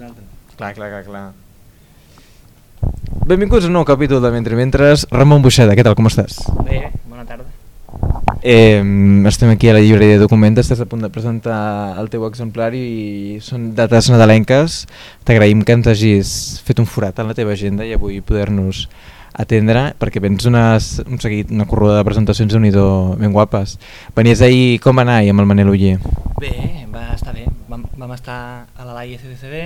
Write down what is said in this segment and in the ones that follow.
vosaltres. Clar, clar, clar, clar. Benvinguts a un nou capítol de Mentre Mentres. Ramon Buixeda, què tal, com estàs? Bé, bona tarda. Eh, estem aquí a la llibreria de documents, estàs a punt de presentar el teu exemplar i són dates nadalenques. T'agraïm que ens hagis fet un forat en la teva agenda i avui poder-nos atendre perquè vens una, un seguit, una corrua de presentacions de ben guapes. Venies ahir, com va anar ahir amb el Manel Uller? Bé, va estar bé. Vam, estar a la LAI SDCB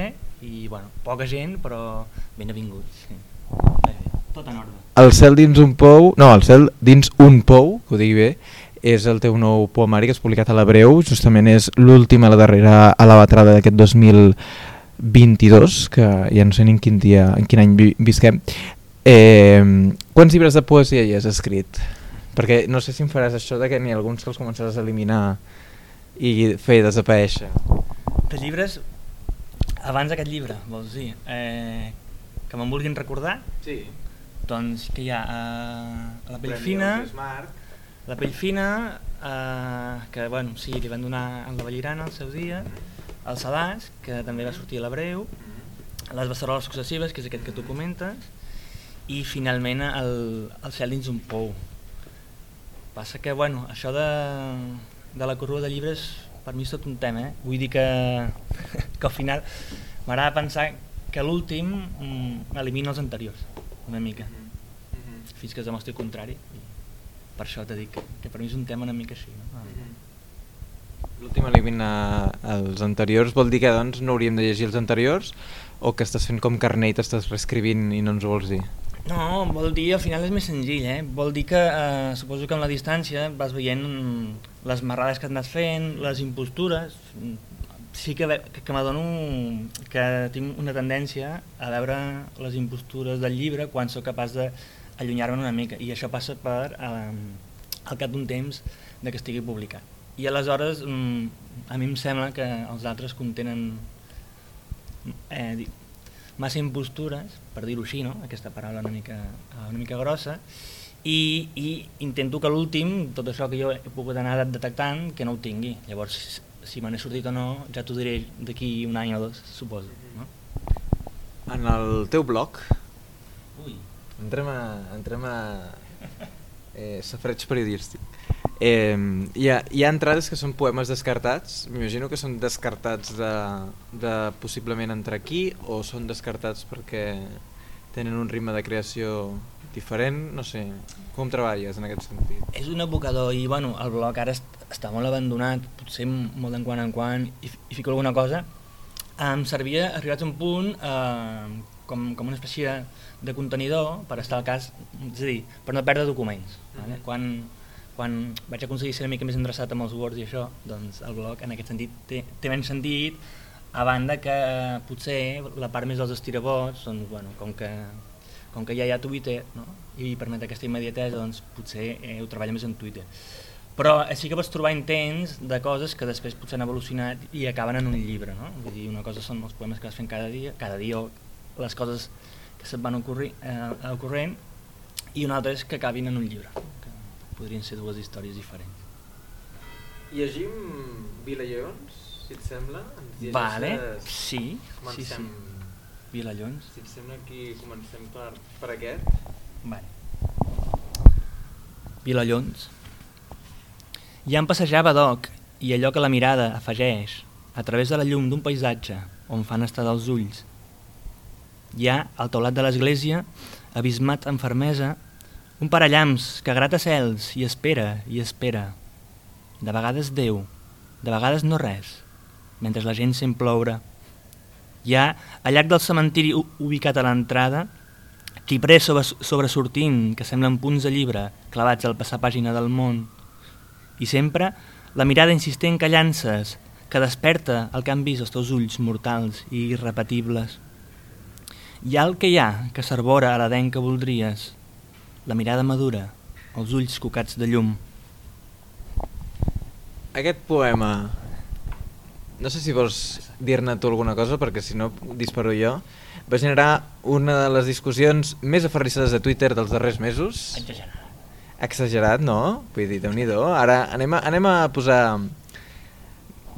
i bueno, poca gent però ben avinguts. Sí. Tot en ordre. El cel dins un pou, no, el cel dins un pou, que ho digui bé, és el teu nou poemari que has publicat a l'Abreu, justament és l'última, la darrera a la batrada d'aquest 2022, que ja no sé ni en quin dia, en quin any vi visquem. Eh, quants llibres de poesia hi has escrit? Perquè no sé si em faràs això de que n'hi ha alguns que els començaràs a eliminar i fer desaparèixer. De llibres, abans d'aquest llibre, vols dir, eh, que me'n vulguin recordar? Sí. Doncs que hi ha? Eh, la pell fina, la pell fina, eh, que bueno, sí, li van donar en la Vallirana al seu dia, el Salàs, que també va sortir a l'Abreu, les Beceroles successives, que és aquest que tu comentes, i finalment el, el cel dins un pou. Passa que, bueno, això de, de la corrua de llibres per mi és tot un tema, eh? Vull dir que, que al final m'agrada pensar que l'últim mm, elimina els anteriors una mica, mm -hmm. fins que es demostri el contrari. I per això t'he dit que, que per mi és un tema una mica així. No? Mm -hmm. L'últim eliminar els anteriors vol dir que doncs no hauríem de llegir els anteriors o que estàs fent com carner i t'estàs reescrivint i no ens ho vols dir? No, vol dir, al final és més senzill, eh? Vol dir que eh, suposo que amb la distància vas veient les marrades que has fent, les impostures, sí que, que, que m'adono que tinc una tendència a veure les impostures del llibre quan sóc capaç d'allunyar-me'n una mica i això passa per eh, al cap d'un temps de que estigui publicat i aleshores mm, a mi em sembla que els altres contenen eh, massa impostures, per dir-ho així, no? aquesta paraula una mica, una mica grossa, i, i intento que l'últim, tot això que jo he pogut anar detectant, que no ho tingui. Llavors, si me n'he sortit o no, ja t'ho diré d'aquí un any o dos, suposo. No? En el teu blog, Ui. entrem a, entrem a eh, safreig periodístic. Eh, hi, ha, hi ha entrades que són poemes descartats, m'imagino que són descartats de, de possiblement entrar aquí o són descartats perquè tenen un ritme de creació diferent, no sé, com treballes en aquest sentit? És un abocador i bueno, el blog ara està molt abandonat, potser molt d'en quan en quan, i, i fico alguna cosa. Em servia, arribats a un punt, eh, com, com una espècie de contenidor per estar al cas, és a dir, per no perdre documents. Vale? Quan, quan vaig aconseguir ser una mica més endreçat amb els Words i això, doncs el blog en aquest sentit té, té ben sentit, a banda que potser la part més dels estirabots, doncs, bueno, com que com que ja hi ha Twitter no? i permet aquesta immediatesa, doncs potser eh, ho treballa més en Twitter. Però sí que pots trobar intents de coses que després potser han evolucionat i acaben en un llibre. No? Vull dir, una cosa són els poemes que vas fent cada dia, cada dia o les coses que se't van ocorrir, eh, ocorrent, i una altra és que acabin en un llibre, podrien ser dues històries diferents. Llegim Lleons, si et sembla? Vale, sí, sí, sí. Vilallons. Si et sembla aquí comencem per, per aquest. Vale. Vilallons. Ja em passejava d'oc i allò que la mirada afegeix a través de la llum d'un paisatge on fan estar dels ulls. Ha, al taulat de l'església, abismat amb fermesa, un parallams que grata cels i espera i espera. De vegades Déu, de vegades no res, mentre la gent sent ploure hi ha, al llarg del cementiri ubicat a l'entrada, xiprers sobre, sobresortint que semblen punts de llibre clavats al passar pàgina del món. I sempre la mirada insistent que llances, que desperta el que han vist els teus ulls mortals i irrepetibles. Hi ha el que hi ha, que s'arbora a l'adent que voldries, la mirada madura, els ulls cocats de llum. Aquest poema no sé si vols dir-ne tu alguna cosa, perquè si no disparo jo, va generar una de les discussions més aferrissades de Twitter dels darrers mesos. Exagerat. Exagerat, no? Vull dir, déu nhi Ara anem a, anem a posar...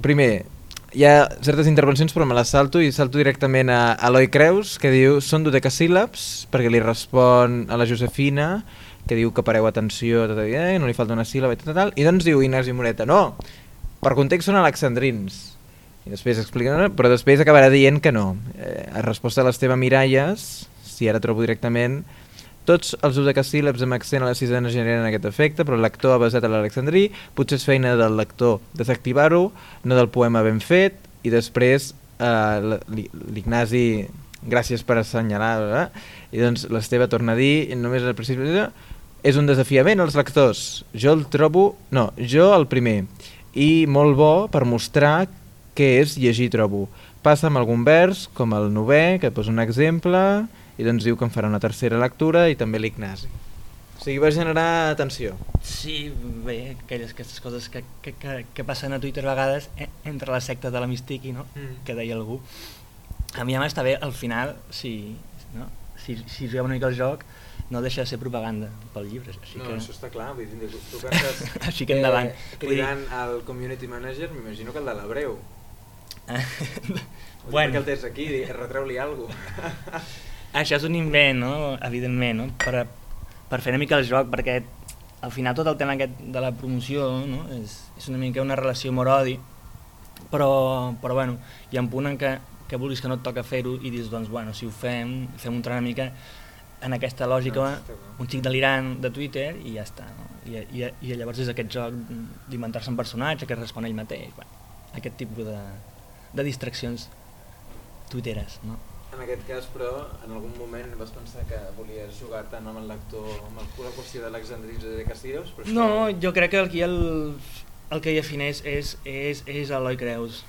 Primer, hi ha certes intervencions però me les salto i salto directament a Eloi Creus que diu són dodecasíl·labs perquè li respon a la Josefina que diu que pareu atenció tot el dia, no li falta una síl·laba i tot tal, i doncs diu Ignasi Moreta, no, per context són alexandrins i després explica, però després acabarà dient que no. Eh, a resposta a l'Esteve Miralles si ara trobo directament tots els dodecasíl·labs amb accent a la sisena generen aquest efecte, però el lector ha basat a l'alexandrí, potser és feina del lector desactivar-ho, no del poema ben fet, i després eh, l'Ignasi, gràcies per assenyalar, eh? i doncs l'Esteve torna a dir, només al principi, és un desafiament als lectors, jo el trobo, no, jo el primer, i molt bo per mostrar què és llegir trobo. Passa amb algun vers, com el novè, que posa un exemple, i doncs diu que en farà una tercera lectura i també l'Ignasi. O sigui, va generar atenció. Sí, bé, aquelles aquestes coses que, que, que, que passen a Twitter a vegades eh, entre la secta de la Mistiki, no? Mm. que deia algú. A mi a està bé, al final, si, no? si, si juguem una mica al joc, no deixa de ser propaganda pel llibre. Així no, que... això està clar, vull dir, tu cantes així que endavant. Eh, cridant dir... al community manager, m'imagino que el de l'Abreu. bueno. Perquè el tens aquí, retreu-li alguna cosa. Això és un invent, no? evidentment, no? per, per fer una mica el joc, perquè al final tot el tema aquest de la promoció no? és, és una mica una relació morodi, però, però bueno, hi ha un punt en què, que vulguis que no et toca fer-ho i dius, doncs, bueno, si ho fem, fem un tram una mica en aquesta lògica, no, un xic delirant de Twitter i ja està. No? I, i, I llavors és aquest joc d'inventar-se un personatge que respon ell mateix, bueno, aquest tipus de, de distraccions twitteres. No? En aquest cas, però, en algun moment vas pensar que volies jugar tant amb el lector, amb la qüestió d'Alexandrins o de Castillos? Però no, jo crec que aquí el, el que defineix és, és, és Eloi Creus.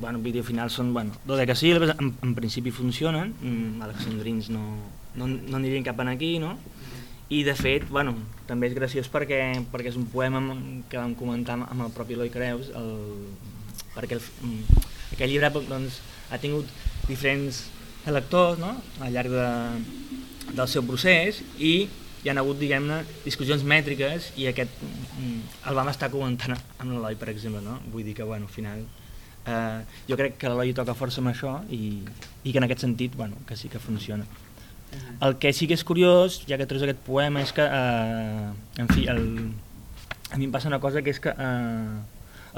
Bueno, vídeo final són, bueno, dodecasíl·labes, en, en principi funcionen, mm, alexandrins no, no, no anirien cap en aquí, no? I de fet, bueno, també és graciós perquè, perquè és un poema que vam comentar amb el propi Eloi Creus, el, perquè el, mm, aquest llibre doncs, ha tingut diferents electors no? al llarg de, del seu procés i hi han hagut, diguem-ne, discussions mètriques i aquest mm, el vam estar comentant amb l'Eloi, per exemple, no? Vull dir que, bueno, al final, eh, jo crec que l'Eloi toca força amb això i, i que en aquest sentit, bueno, que sí que funciona. El que sí que és curiós, ja que treus aquest poema, és que, eh, en fi, el, a mi em passa una cosa que és que eh,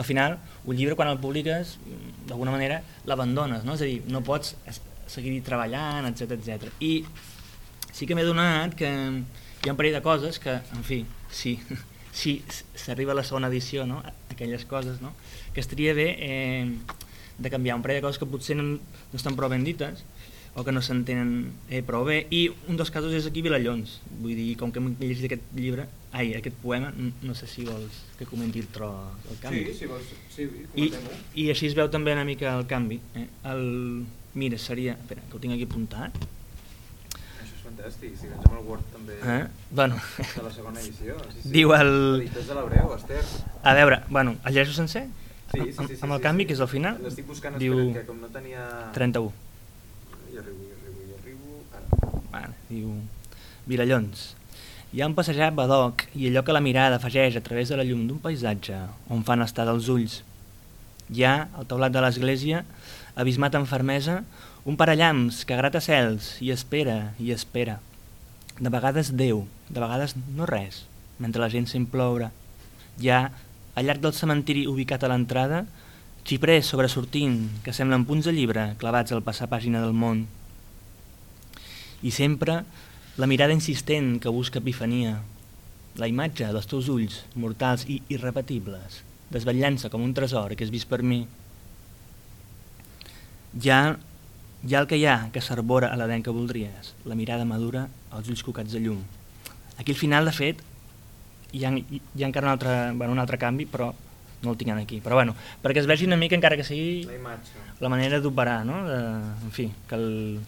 al final un llibre quan el publiques d'alguna manera l'abandones, no? és a dir, no pots seguir treballant, etc etc. I sí que m'he donat que hi ha un parell de coses que, en fi, sí, si s'arriba a la segona edició, no? aquelles coses, no? que estaria bé eh, de canviar un parell de coses que potser no, no estan prou ben dites o que no s'entenen eh, prou bé i un dels casos és aquí Vilallons vull dir, com que hem llegit aquest llibre ai, aquest poema, no sé si vols que comenti el tro el canvi sí, si vols, sí, I, i així es veu també una mica el canvi eh? el, Mira, seria... Espera, que ho tinc aquí apuntat. Això és fantàstic, si tens amb el Word també eh? bueno. de la segona edició. Sí, sí. Diu el... Editors de l'Abreu, Esther. A veure, bueno, el llegeixo sencer? Sí, sí, sí. sí, amb el sí, canvi, sí. que és al final? L'estic buscant, diu... espera, que com no tenia... 31. I arribo, i arribo, i arribo... Ara. Vale, diu... Virallons. Hi ha un passejat badoc i allò que la mirada afegeix a través de la llum d'un paisatge on fan estar dels ulls. Hi ha, al taulat de l'església, abismat amb fermesa, un parellams que grata cels i espera i espera. De vegades Déu, de vegades no res, mentre la gent s'imploura. Ja, al llarg del cementiri ubicat a l'entrada, xiprers sobresortint que semblen punts de llibre clavats al passar pàgina del món. I sempre la mirada insistent que busca epifania, la imatge dels teus ulls, mortals i irrepetibles, desvetllant-se com un tresor que és vist per mi, ja, ja el que hi ha que s'arbora a l'adent que voldries, la mirada madura, els ulls cocats de llum. Aquí al final, de fet, hi ha, hi ha encara un altre, bueno, un altre canvi, però no el tinc aquí. Però bueno, perquè es vegi una mica, encara que sigui la, la manera d'operar, no? De, en fi, que, el,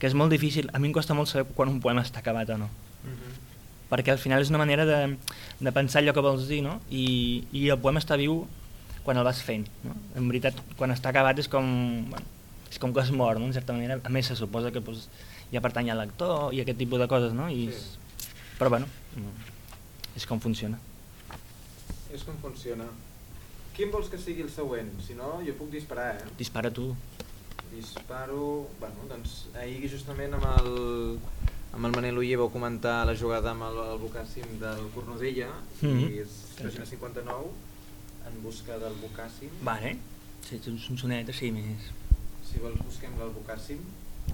que és molt difícil. A mi em costa molt saber quan un poema està acabat o no. Uh mhm. -huh. Perquè al final és una manera de, de pensar allò que vols dir, no? I, i el poema està viu quan el vas fent. No? En veritat, quan està acabat és com, bueno, és com que es mor, no? en certa manera. A més, se suposa que pues, ja pertany al lector i aquest tipus de coses, no? I, sí. Però bueno, és com funciona. És com funciona. Quin vols que sigui el següent? Si no, jo puc disparar, eh? Dispara tu. Disparo... Bueno, doncs ahir justament amb el, amb el Manel Uller vau comentar la jugada amb el, el Bocàssim del Cornudella mm -hmm. i és pàgina 59 en busca del Bocàssim. Vale. Sí, és un sonet així més. Si vols busquem l'Albocàssim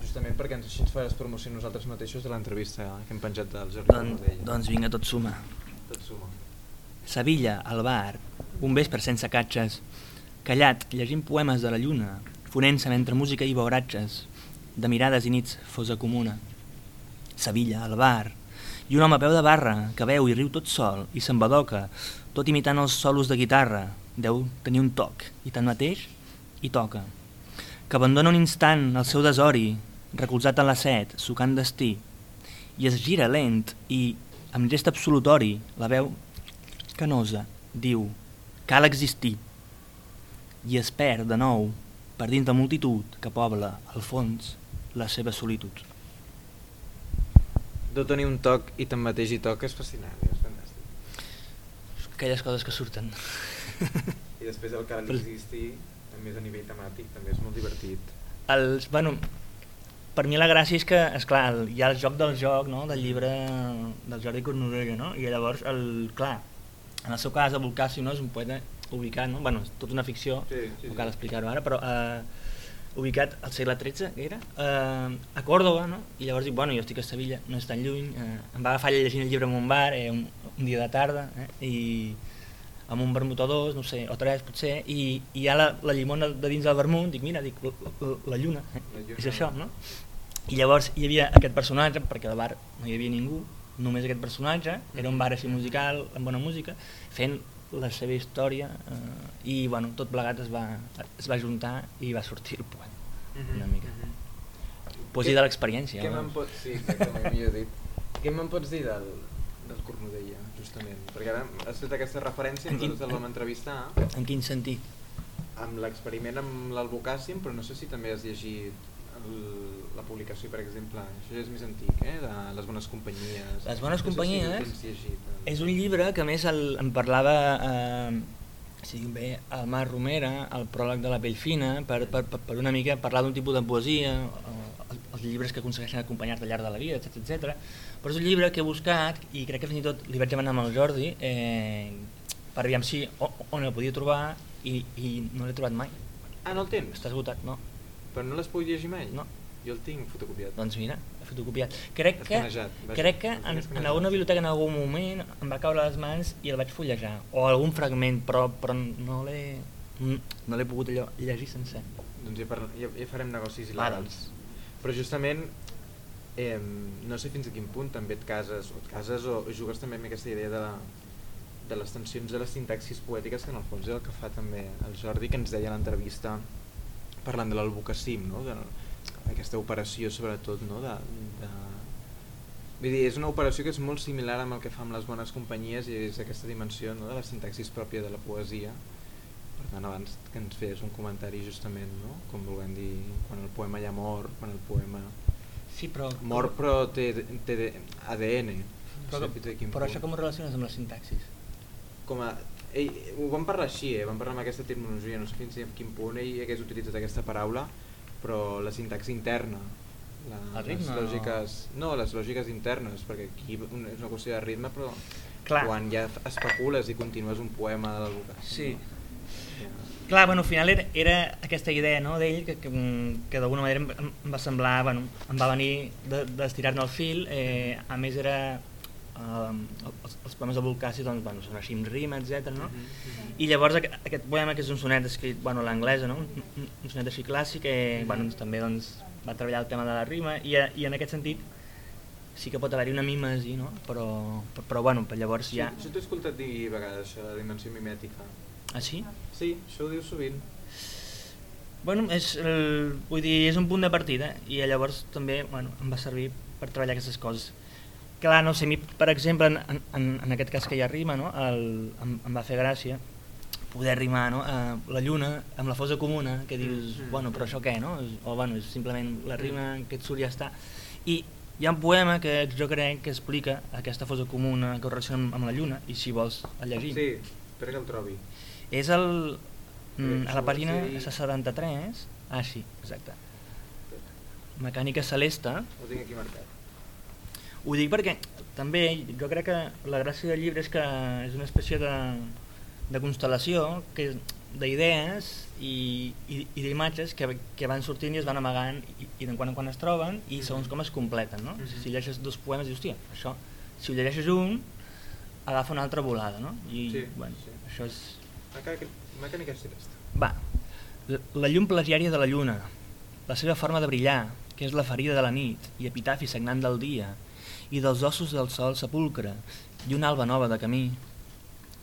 justament perquè ens, així ens faràs promoció nosaltres mateixos de l'entrevista que hem penjat del Jordi Don, doncs vinga, tot suma. Tot suma. Sevilla, al bar, un vespre sense catxes, callat, llegint poemes de la lluna, fonent-se mentre música i beuratges, de mirades i nits fosa comuna. Sevilla, al bar, i un home a peu de barra que veu i riu tot sol i s'embadoca, tot imitant els solos de guitarra, deu tenir un toc, i tanmateix hi toca. Que abandona un instant el seu desori, recolzat en la set, sucant destí, i es gira lent i, amb gest absolutori, la veu canosa, diu, cal existir, i es perd de nou per dins de multitud que pobla, al fons, la seva solitud. De tenir un toc i tanmateix hi toca és fascinant, fantàstic. Aquelles coses que surten. I després el cal existir, a més a nivell temàtic, també és molt divertit. Els, bueno, per mi la gràcia és que, és clar, hi ha el joc del joc, no?, del llibre del Jordi Cornudella, no? I llavors, el, clar, en el seu cas, el Volcàcio no? és un poeta ubicat, no? bueno, és tota una ficció, Sí, sí, no cal explicar-ho ara, però eh, ubicat al segle XIII, que era, eh, a Còrdoba, no? i llavors dic, bueno, jo estic a Sevilla, no és tan lluny, eh, em va agafar llegint el llibre en un bar, eh, un, un dia de tarda, eh, i amb un vermut o dos, no sé, o tres potser, i, i hi ha la, la llimona de dins del vermut, dic, mira, dic, la, la, la lluna, eh? La lluna. és això, no? I llavors hi havia aquest personatge, perquè al bar no hi havia ningú, només aquest personatge, era un bar així musical, amb bona música, fent la seva història eh, i bueno, tot plegat es va, es va juntar i va sortir el poema, una mica. Poesia Què- de l'experiència. Què me'n pots... Sí, exactament, millor dit. Què me'n pots dir del, del Cornudella, justament? Perquè ara has fet aquesta referència, En quin- nosaltres el vam entrevistar, En quin sentit? amb l'experiment amb l'Albocàssim, però no sé si també has llegit el, la publicació, per exemple, això ja és més antic, eh? de Les bones companyies. Les bones no companyies? Sé si eh? És un llibre que a més el, em parlava eh, si bé, el Mar Romera, el pròleg de la pell fina, per, per, per, una mica parlar d'un tipus de poesia, els, els llibres que aconsegueixen acompanyar-te al llarg de la vida, etc etc. Però és un llibre que he buscat i crec que fins i tot li vaig demanar amb el Jordi eh, per aviam si on, on el podia trobar i, i no l'he trobat mai. Ah, no el tens? Està esgotat, no? Però no l'has pogut llegir mai? No. Jo el tinc fotocopiat. Doncs mira, fotocopiat. Crec que, crec que en, en alguna biblioteca en algun moment em va caure a les mans i el vaig fullejar, o algun fragment, però, però no l'he no l'he pogut allò llegir sencer. Doncs ja, parla, ja, ja farem negocis il·legals. Però justament, eh, no sé fins a quin punt també et cases, o et cases o jugues també amb aquesta idea de, la, de les tensions de les sintaxis poètiques, que en el fons és el que fa també el Jordi, que ens deia a l'entrevista parlant de l'albocassim, no? de, aquesta operació sobretot no? de, de, Vull dir, és una operació que és molt similar amb el que fa amb les bones companyies i és aquesta dimensió no? de la sintaxis pròpia de la poesia. Per tant, abans que ens fes un comentari justament, no? com volem dir, quan el poema ja mor, quan el poema Sí, però... mor però té, té ADN. No Però, sé a quin però punt. això com ho relaciones amb la sintaxis? Com a, ell, ho vam parlar així, eh? vam parlar amb aquesta terminologia, no sé fins a quin punt ell hagués utilitzat aquesta paraula, però la sintaxi interna, la, El ritme les lògiques, no, les lògiques internes, perquè aquí és una qüestió de ritme, però Clar. quan ja especules i continues un poema de l'educació. Sí. Ja. Clar, bueno, al final era, era aquesta idea no, d'ell que, que, que d'alguna manera em, em va semblar, bueno, em va venir de- d'estirar-ne el fil, eh, a més era eh, els, els poemes de Volcàcio doncs, bueno, són així amb rima, etc. No? Mhm, mhm. I llavors aqu- aquest poema, que és un sonet escrit bueno, a l'anglesa, no? un, un- sonet així clàssic, eh, bueno, doncs, també doncs, va treballar el tema de la rima i, i en aquest sentit sí que pot haver-hi una mimesi, no? però, però, però bueno, per llavors Sí, ja... Això t'he escoltat dir a vegades, això, la dimensió mimètica. Ah, sí? Sí, això ho dius sovint. Bueno, és, el, vull dir, és un punt de partida i llavors també bueno, em va servir per treballar aquestes coses. Clar, no sé, mi, per exemple, en, en, en aquest cas que hi ha rima, no? el, em, em va fer gràcia poder rimar no? eh, la lluna amb la fosa comuna, que dius, Mm. bueno, però això què, no? O bueno, és simplement la rima que et surt ja està. I hi ha un poema que jo crec que explica aquesta fosa comuna que relaciona amb, la lluna, i si vols el llegim. Sí, espera que el trobi. És el... Mm, a la pàgina dir- 73... Ah, sí, exacte. Mecànica celeste. Ho tinc aquí marcat. Ho dic perquè també jo crec que la gràcia del llibre és que és una espècie de, de constel·lació que és d'idees i, i, i d'imatges que, que van sortint i es van amagant i, i de quan en quan es troben i segons com es completen. No? Mhm. Si llegeixes dos poemes dius, hòstia, això, si ho llegeixes un, agafa una altra volada. No? I Sí, bueno, sí. això és... Mecànica, celeste. Va, la- llum plesiària de la lluna, la seva forma de brillar, que és la ferida de la nit i epitafi sagnant del dia, i dels ossos del sol sepulcre i una alba nova de camí.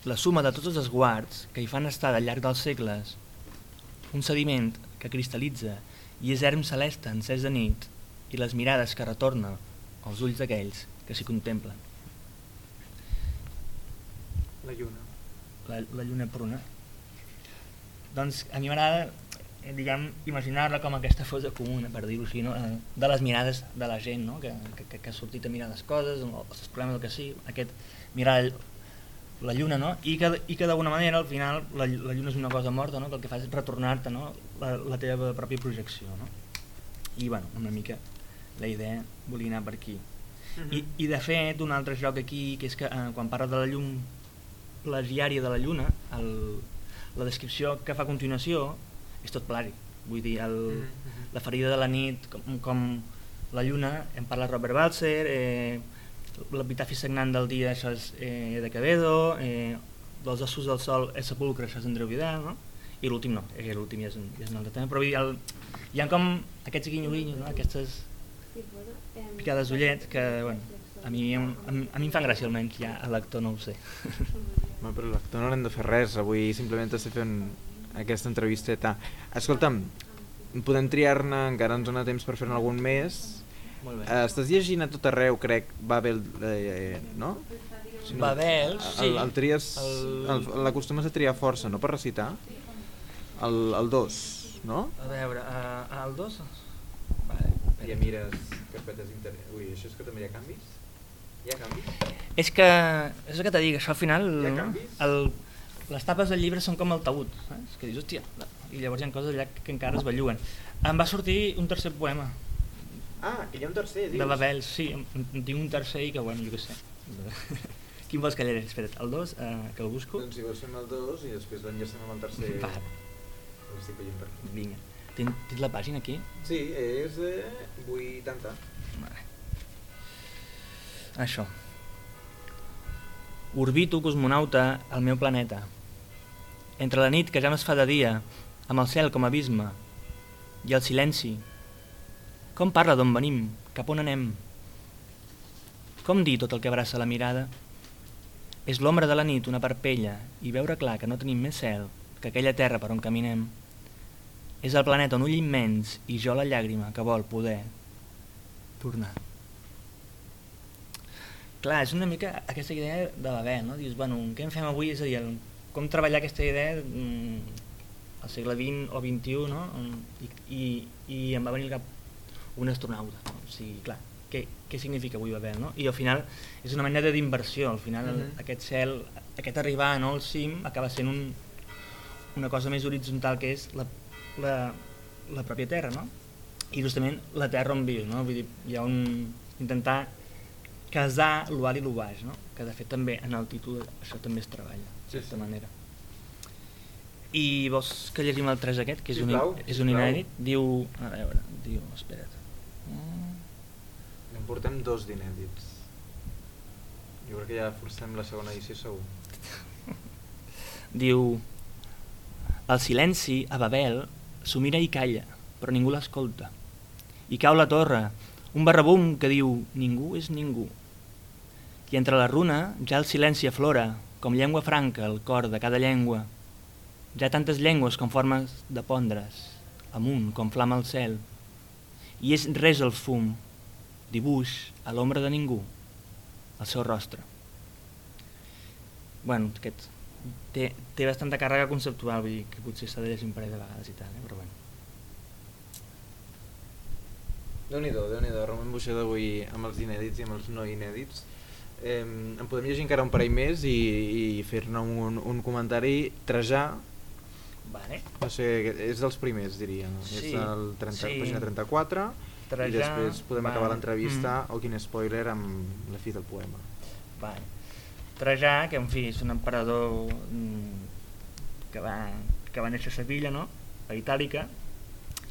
La suma de tots els esguards que hi fan estar al llarg dels segles, un sediment que cristal·litza i és erm celeste encès de nit i les mirades que retorna als ulls d'aquells que s'hi contemplen. La lluna. la, la lluna pruna. Doncs a mi m'agrada diguem, imaginar-la com aquesta fosa comuna, per dir-ho així, no? Eh, de les mirades de la gent no? que, que, que ha sortit a mirar les coses, els problemes, el que sigui, aquest mirar la, la lluna, no? I que, i que d'alguna manera al final la, la lluna és una cosa morta, no? que el que fa és retornar-te no? la, la teva pròpia projecció. No? I bueno, una mica la idea volia anar per aquí. I, I de fet, un altre joc aquí, que és que eh, quan parla de la llum plasiària de la lluna, el, la descripció que fa a continuació és tot plagi. Vull dir, el, Mhm. la ferida de la nit, com, com la lluna, en parla Robert Balzer, eh, l'epitafi sagnant del dia, això és eh, de Quevedo, eh, dels ossos del sol és sepulcre, això és Andreu Vidal, no? i l'últim no, eh, l'últim ja, és un, ja és un altre tema, però vull dir, el, hi ha com aquests guinyo-guinyos, no? aquestes picades d'ullet que, bueno, a mi, a, mi- a mi em fan gràcia almenys, ja el lector no ho sé. Bueno, però l'actor no l'hem de fer res, avui simplement estem fent aquesta entrevisteta. Escolta'm, podem triar-ne, encara ens dona temps per fer-ne algun més. Molt Eh, estàs llegint a tot arreu, crec, Babel, eh, no? Si no- Babel, sí. El, el tries, l'acostumes a triar força, no per recitar? El, el 2, no? A veure, uh, el 2... Vale, Ja mires carpetes internet. Ui, això és que també hi ha canvis? Hi ha canvis? És que, és el que t'he dit, això al final... Hi ha canvis? El, les tapes del llibre són com el taüt, saps? Que dius, hòstia, no. i llavors hi ha coses allà que encara es belluguen. Em va sortir un tercer poema, Ah, que hi ha un tercer, dius? de Babel, sí, en, en tinc un tercer i que, bueno, jo què sé. Quin vols que llegeixi? Espera't, el 2, eh, que el busco? Doncs si vols fem el 2 i després l'enllacem amb el tercer... Va, L'estic veient per aquí. vinga. Tens, tens la pàgina aquí? Sí, és eh, 80. Vale. Això. Orbito cosmonauta al meu planeta. Entre la nit que ja no es fa de dia, amb el cel com abisme, i el silenci. Com parla d'on venim? Cap on anem? Com dir tot el que abraça la mirada? És l'ombra de la nit una parpella i veure clar que no tenim més cel que aquella terra per on caminem. És el planeta un ull immens i jo la llàgrima que vol poder tornar. Clar, és una mica aquesta idea de Babel, no? Dius, bueno, què en fem avui? És a dir, el, com treballar aquesta idea mm, al segle XX o XXI, no? I, i, i em va venir al cap un astronauta, no? O sigui, clar, què, què significa avui Babel, no? I al final és una manera d'inversió, al final Mhm. aquest cel, aquest arribar no, al cim acaba sent un, una cosa més horitzontal que és la, la, la pròpia terra, no? I justament la terra on vius, no? Vull dir, hi ha un... intentar casar l'alt i el baix, no? Que de fet també en el títol això també es treballa, sí. manera. I vols que llegim el 3 aquest, que és, un, és un inèdit? Diu... A veure, diu... Espera't. Mm, En portem dos d'inèdits. Jo crec que ja forcem la segona edició segur. Diu... El silenci, a Babel, s'ho mira i calla, però ningú l'escolta. I cau la torre, un barrabum que diu ningú és ningú. I entre la runa ja el silenci aflora, com llengua franca el cor de cada llengua. Ja tantes llengües com formes de pondres, amunt com flama el cel. I és res el fum, dibuix a l'ombra de ningú, el seu rostre. Bueno, aquest té, té bastanta càrrega conceptual, vull dir que potser s'ha de llegir un parell de vegades i tal, eh? però bueno. Déu-n'hi-do, déu nhi déu Ramon Buixer d'avui amb els inèdits i amb els no inèdits. Eh, en podem llegir encara un parell més i, i fer-ne un, un comentari. Trajà, Vale. no sé, és dels primers, diria. No? Sí, és el 30, sí. pàgina 34 Trajà, i després podem va. acabar l'entrevista Mm. o quin spoiler amb la fi del poema. Vale. Trajà, que en fi és un emperador mm, que va, que va néixer a Sevilla, no? a Itàlica,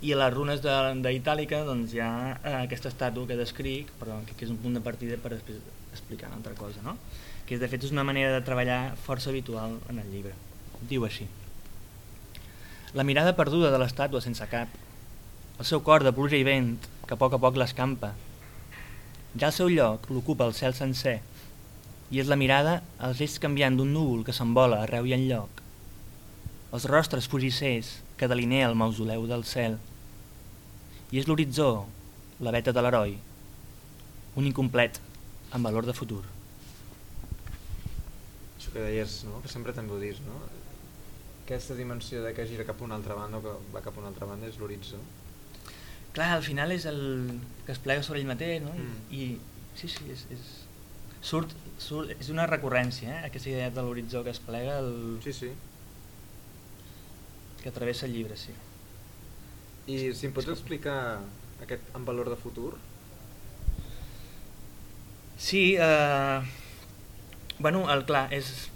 i a les runes d'Itàlica doncs, hi ha eh, aquesta estàtua que descric, però que, que és un punt de partida per després explicar una altra cosa, no? que de fet és una manera de treballar força habitual en el llibre. Diu així. La mirada perduda de l'estàtua sense cap, el seu cor de pluja i vent que a poc a poc l'escampa. Ja al seu lloc l'ocupa el cel sencer i és la mirada als eix canviant d'un núvol que s'envola arreu i enlloc. Els rostres fugissers que delinea el mausoleu del cel. I és l'horitzó, la veta de l'heroi, un incomplet amb valor de futur. Això que deies, no? que sempre també ho dius, no? aquesta dimensió de que gira cap a una altra banda o que va cap a una altra banda és l'horitzó. Clar, al final és el que es plega sobre ell mateix, no? Mm. I, i sí, sí, és, és, surt, surt, és una recurrència, eh? aquesta idea de l'horitzó que es plega, el, Sí, sí. que travessa el llibre, sí. I si em pots explicar aquest en valor de futur? Sí, eh, bueno, el clar, és,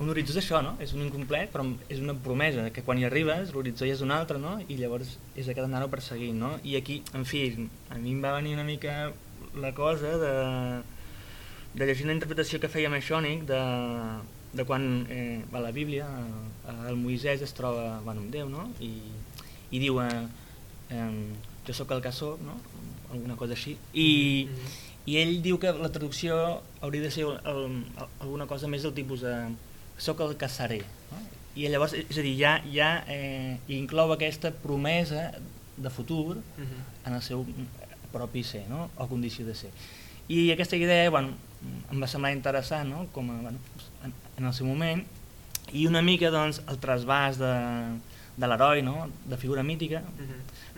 un horitzó és això, no? És un incomplet, però és una promesa, que quan hi arribes l'horitzó ja és un altre, no? I llavors és aquest anar-ho perseguint, no? I aquí, en fi, a mi em va venir una mica la cosa de, de llegir la interpretació que feia Meixònic de, de quan eh, a la Bíblia eh, el Moisès es troba bueno, amb Déu, no? I, i diu eh, eh, jo sóc el que sóc, no? alguna cosa així, i, i ell diu que la traducció hauria de ser el, el, alguna cosa més del tipus de soc el seré. No? I llavors, és a dir, ja, ja eh, inclou aquesta promesa de futur en el seu propi ser, no? o condició de ser. I aquesta idea bueno, em va semblar interessant no? Com a, bueno, en, en el seu moment i una mica doncs, el trasbàs de, de l'heroi, no? de figura mítica,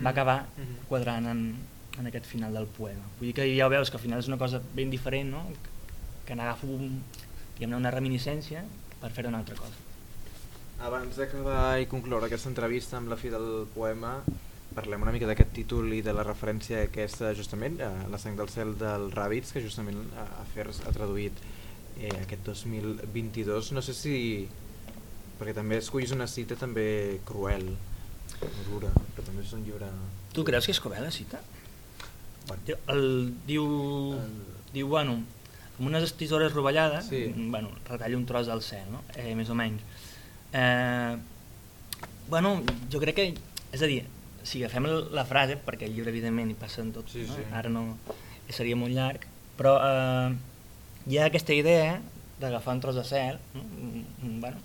va acabar quadrant en, en aquest final del poema. Vull dir que ja veus que al final és una cosa ben diferent, no? que n'agafo un, una reminiscència per fer una altra cosa. Abans d'acabar i concloure aquesta entrevista amb la fi del poema, parlem una mica d'aquest títol i de la referència aquesta justament, a La sang del cel del Ràbits, que justament a Afers ha traduït eh, aquest 2022. No sé si... perquè també escollis una cita també cruel, dura, però també és un llibre... Tu creus que és cruel la cita? El, diu, El- diu, bueno, amb unes tisores rovellades, Sí. bueno, retalla un tros del cel, no? eh, més o menys. Eh, bueno, jo crec que, és a dir, si agafem la frase, perquè el llibre evidentment hi passen tot, Sí, no? sí. ara no seria molt llarg, però eh, hi ha aquesta idea d'agafar un tros de cel, no? Mm, bueno,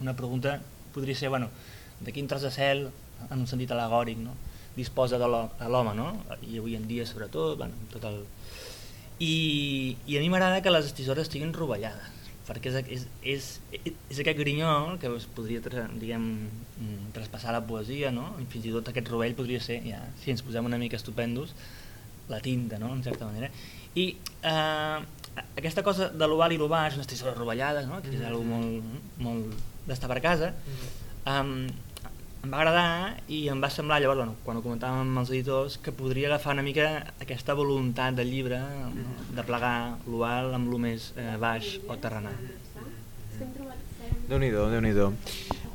una pregunta podria ser, bueno, de quin tros de cel, en un sentit alegòric, no? Disposa de l'ho- de l'home, no? i avui en dia sobretot, bueno, tot el... I, i a mi m'agrada que les tisores estiguin rovellades, perquè és, és, és, és aquest grinyol que es podria diguem, mm, traspassar la poesia, no? I fins i tot aquest rovell podria ser, ja, si ens posem una mica estupendos, la tinta, no? en certa manera. I eh, aquesta cosa de l'oval i l'oval, unes tisores rovellades, no? que és una molt, molt d'estar per casa, um, em va agradar i em va semblar llavors, bueno, quan ho comentàvem amb els editors, que podria agafar una mica aquesta voluntat del llibre no? de plegar l'oval amb el més eh, baix o terrenal. Déu-n'hi-do, déu nhi déu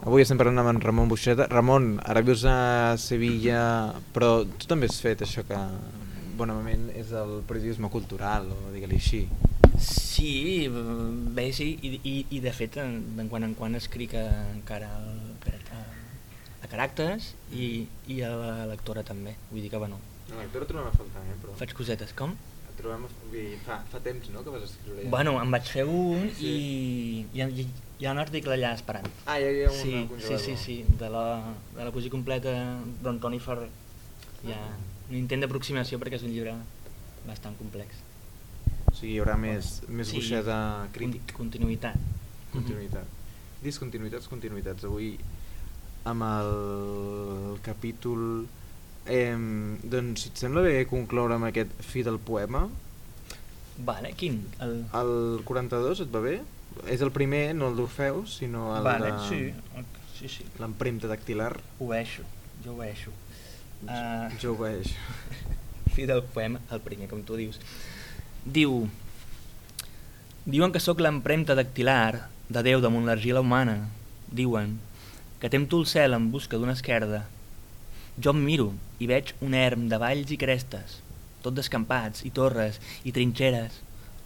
Avui estem parlant amb en Ramon Buixeta. Ramon, ara vius a Sevilla, però tu també has fet això que bonament és el periodisme cultural, o digue-li així. Sí, bé, sí, i, i, i de fet, de quan en quan escric encara caràcters i, i a la lectora també. Vull dir que, bueno, No, la lectura trobem a faltar, eh, però... faig cosetes. Com? Et Trobem a... vull dir, fa, fa temps, no?, que vas escriure ja. Bueno, em vaig fer un Sí. i hi ha, hi ha un article allà esperant. Ah, hi ha un sí, sí, congelador. sí, sí, de la, de la poesia completa d'Antoni Ferrer. Hi ha un intent d'aproximació perquè és un llibre bastant complex. O sigui, hi haurà més, més Sí, Buixeta crític. Con continuïtat. Continuïtat. Discontinuïtats, continuïtats. Avui amb el capítol... Eh, doncs, si et sembla bé concloure amb aquest fi del poema, Vale, quin? El... El 42 et va bé? És el primer, no el d'Orfeus, sinó el vale, de... sí, sí, sí. L'empremta dactilar. Obeeixo, jo obeeixo. Uh, Jo ho veig. fi del poema, el primer, com tu dius. Diu... Diuen que sóc l'empremta dactilar de Déu damunt l'argila humana. Diuen que tempto el cel en busca d'una esquerda. Jo em miro i veig un erm de valls i crestes, tot d'escampats i torres i trinxeres,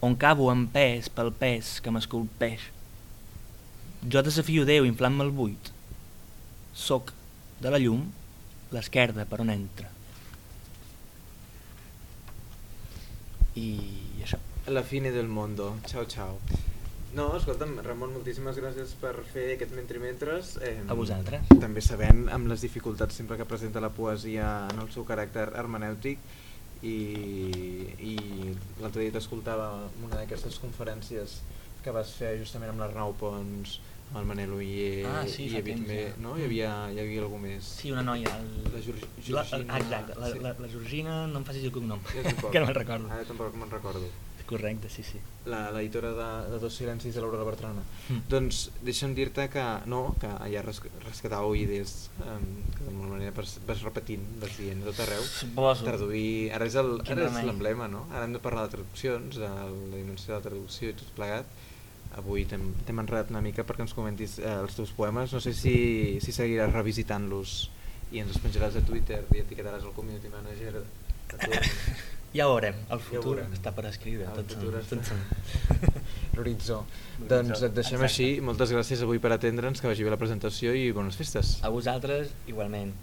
on cabo en pes pel pes que m'esculpeix. Jo desafio Déu inflant-me el buit. Soc, de la llum, l'esquerda per on entra. I això. La fine del mundo. Ciao, ciao. No, escolta'm, Ramon, moltíssimes gràcies per fer aquest mentre-mentres. Eh, A vosaltres. També sabent amb les dificultats sempre que presenta la poesia en el seu caràcter hermenèutic i, i l'altre dia t'escoltava en una d'aquestes conferències que vas fer justament amb l'Arnau Pons, amb el Manel Oyer Ah, sí, i havia, temps, també, ja. no? hi, havia, hi havia algú més. Sí, una noia. El... La Georg- La, Georgina... exacte, la, sí. la, la Georgina, no em facis el cognom, tampoc. que no me'n recordo. Ara tampoc me'n recordo. Correcte, sí, sí. La l'editora de, de Dos silencis de l'Aurora Bertrana. Mm. Doncs deixa'm dir-te que no, que ja res, rescatàveu idees um, que d'alguna manera vas, vas repetint, vas dient a tot arreu. Suposo. Traduir, ara és l'emblema, no? Ara hem de parlar de traduccions, de la dimensió de la traducció i tot plegat. Avui t'hem enredat una mica perquè ens comentis eh, els teus poemes. No sé si, si seguiràs revisitant-los i ens els penjaràs a Twitter i etiquetaràs el community manager. A tot. Ja ho veurem, el Ja futur veurem. està per escriure. El futur està-. L'horitzó, Doncs et deixem exacte. així. Moltes gràcies avui per atendre'ns, que vagi bé la presentació i bones festes. A vosaltres, igualment.